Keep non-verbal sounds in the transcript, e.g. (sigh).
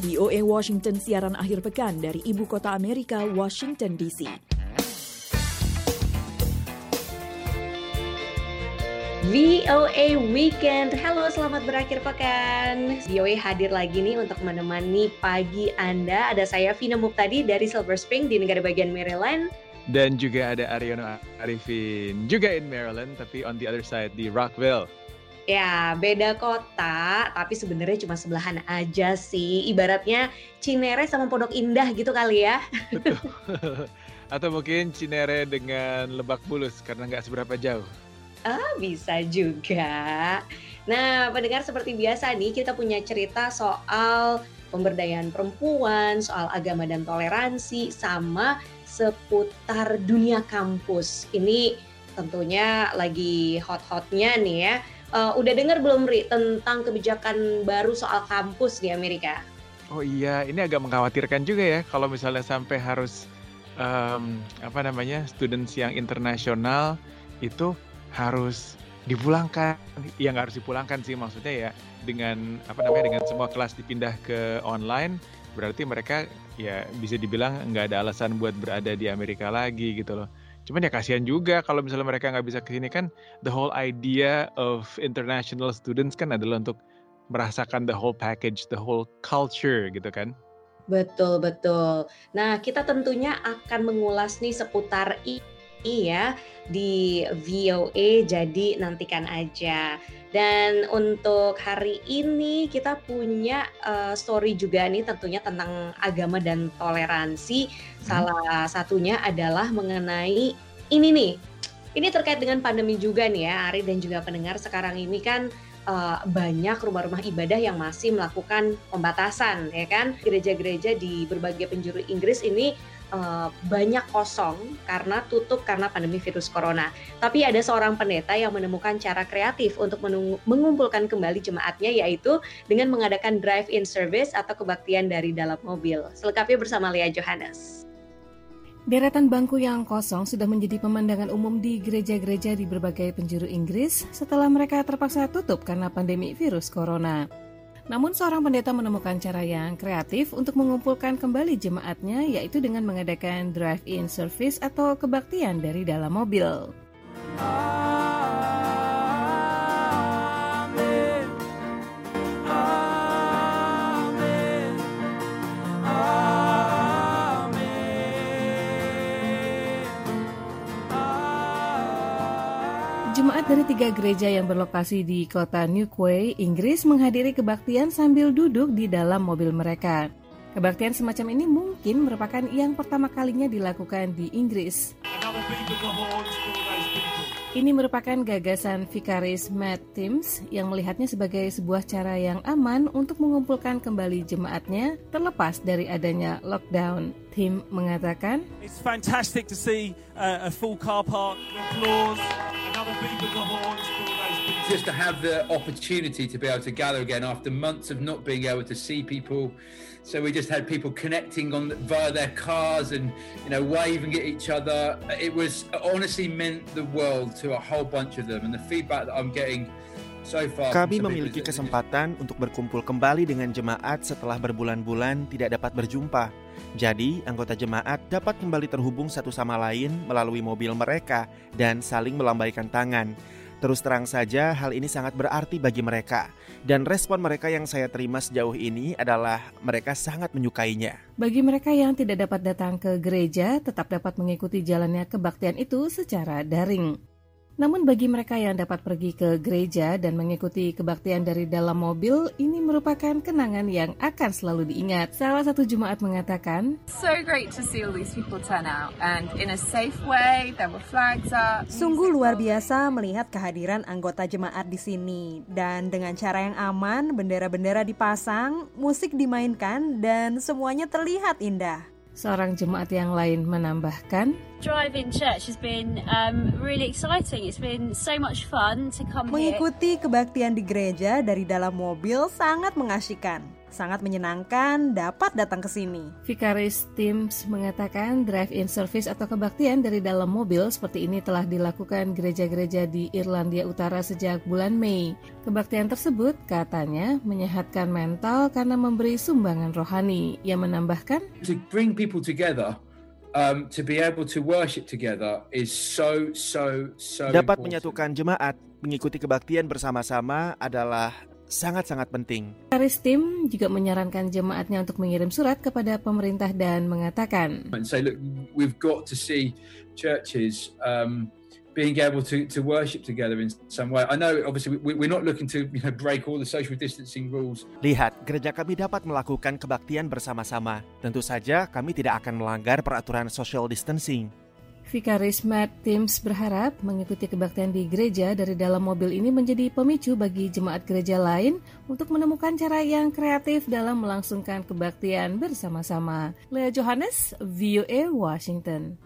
VOA Washington siaran akhir pekan dari ibu kota Amerika, Washington DC. VOA Weekend. Halo, selamat berakhir pekan. VOA hadir lagi nih untuk menemani pagi Anda. Ada saya Vina Muptadi dari Silver Spring di negara bagian Maryland. Dan juga ada Aryono Arifin, juga in Maryland, tapi on the other side di Rockville. Ya, beda kota, tapi sebenarnya cuma sebelahan aja sih. Ibaratnya Cinere sama Pondok Indah gitu kali ya. Betul. (laughs) Atau mungkin Cinere dengan Lebak Bulus karena nggak seberapa jauh. Ah, bisa juga. Nah, pendengar seperti biasa nih, kita punya cerita soal pemberdayaan perempuan, soal agama dan toleransi, sama seputar dunia kampus. Ini tentunya lagi hot-hotnya nih ya. Uh, udah dengar belum Ri tentang kebijakan baru soal kampus di Amerika? Oh iya, ini agak mengkhawatirkan juga ya kalau misalnya sampai harus um, apa namanya students yang internasional itu harus dipulangkan yang harus dipulangkan sih maksudnya ya dengan apa namanya dengan semua kelas dipindah ke online berarti mereka ya bisa dibilang nggak ada alasan buat berada di Amerika lagi gitu loh cuman ya kasihan juga kalau misalnya mereka nggak bisa ke sini kan the whole idea of international students kan adalah untuk merasakan the whole package the whole culture gitu kan betul betul nah kita tentunya akan mengulas nih seputar ini ya di VOA jadi nantikan aja. Dan untuk hari ini kita punya uh, story juga nih tentunya tentang agama dan toleransi. Hmm. Salah satunya adalah mengenai ini nih. Ini terkait dengan pandemi juga nih ya, Ari dan juga pendengar sekarang ini kan uh, banyak rumah-rumah ibadah yang masih melakukan pembatasan ya kan. Gereja-gereja di berbagai penjuru Inggris ini uh, banyak kosong karena tutup karena pandemi virus corona. Tapi ada seorang pendeta yang menemukan cara kreatif untuk mengumpulkan kembali jemaatnya yaitu dengan mengadakan drive-in service atau kebaktian dari dalam mobil. Selengkapnya bersama Lea Johannes. Deretan bangku yang kosong sudah menjadi pemandangan umum di gereja-gereja di berbagai penjuru Inggris setelah mereka terpaksa tutup karena pandemi virus corona. Namun seorang pendeta menemukan cara yang kreatif untuk mengumpulkan kembali jemaatnya yaitu dengan mengadakan drive-in service atau kebaktian dari dalam mobil. Jemaat dari tiga gereja yang berlokasi di kota Newquay, Inggris menghadiri kebaktian sambil duduk di dalam mobil mereka. Kebaktian semacam ini mungkin merupakan yang pertama kalinya dilakukan di Inggris. Ini merupakan gagasan Vikaris Matt Timms yang melihatnya sebagai sebuah cara yang aman untuk mengumpulkan kembali jemaatnya terlepas dari adanya lockdown. Tim mengatakan, It's fantastic to see a full car park, Just to have the opportunity to be able to gather again after months of not being able to see people. So we just had people connecting on via their cars and you know waving at each other. It was honestly meant the world to a whole bunch of them, and the feedback that I'm getting. Kami memiliki kesempatan untuk berkumpul kembali dengan jemaat setelah berbulan-bulan tidak dapat berjumpa. Jadi, anggota jemaat dapat kembali terhubung satu sama lain melalui mobil mereka dan saling melambaikan tangan. Terus terang saja, hal ini sangat berarti bagi mereka, dan respon mereka yang saya terima sejauh ini adalah mereka sangat menyukainya. Bagi mereka yang tidak dapat datang ke gereja, tetap dapat mengikuti jalannya kebaktian itu secara daring. Namun bagi mereka yang dapat pergi ke gereja dan mengikuti kebaktian dari dalam mobil, ini merupakan kenangan yang akan selalu diingat. Salah satu jemaat mengatakan, So great to see all these people turn out and in a safe way, there were flags up. Sungguh luar biasa melihat kehadiran anggota jemaat di sini dan dengan cara yang aman, bendera-bendera dipasang, musik dimainkan dan semuanya terlihat indah. Seorang jemaat yang lain menambahkan, Drive-in church has been um, really exciting. It's been so much fun to come Mengikuti kebaktian di gereja dari dalam mobil sangat mengasyikan. Sangat menyenangkan dapat datang ke sini. Vicaris Teams mengatakan drive-in service atau kebaktian dari dalam mobil seperti ini telah dilakukan gereja-gereja di Irlandia Utara sejak bulan Mei. Kebaktian tersebut katanya menyehatkan mental karena memberi sumbangan rohani. Ia menambahkan, To bring people together um, to be able to worship together is so so so Dapat important. menyatukan jemaat, mengikuti kebaktian bersama-sama adalah sangat-sangat penting. Vicaris Tim juga menyarankan jemaatnya untuk mengirim surat kepada pemerintah dan mengatakan, and say, look, we've got to see churches um, being able to, to worship together in some way. I know, obviously, we, we're not looking to you know, break all the social distancing rules. Lihat, gereja kami dapat melakukan kebaktian bersama-sama. Tentu saja kami tidak akan melanggar peraturan social distancing. Vicaris Matt Tims berharap mengikuti kebaktian di gereja dari dalam mobil ini menjadi pemicu bagi jemaat gereja lain untuk menemukan cara yang kreatif dalam melangsungkan kebaktian bersama-sama. Lea Johannes, VOA Washington.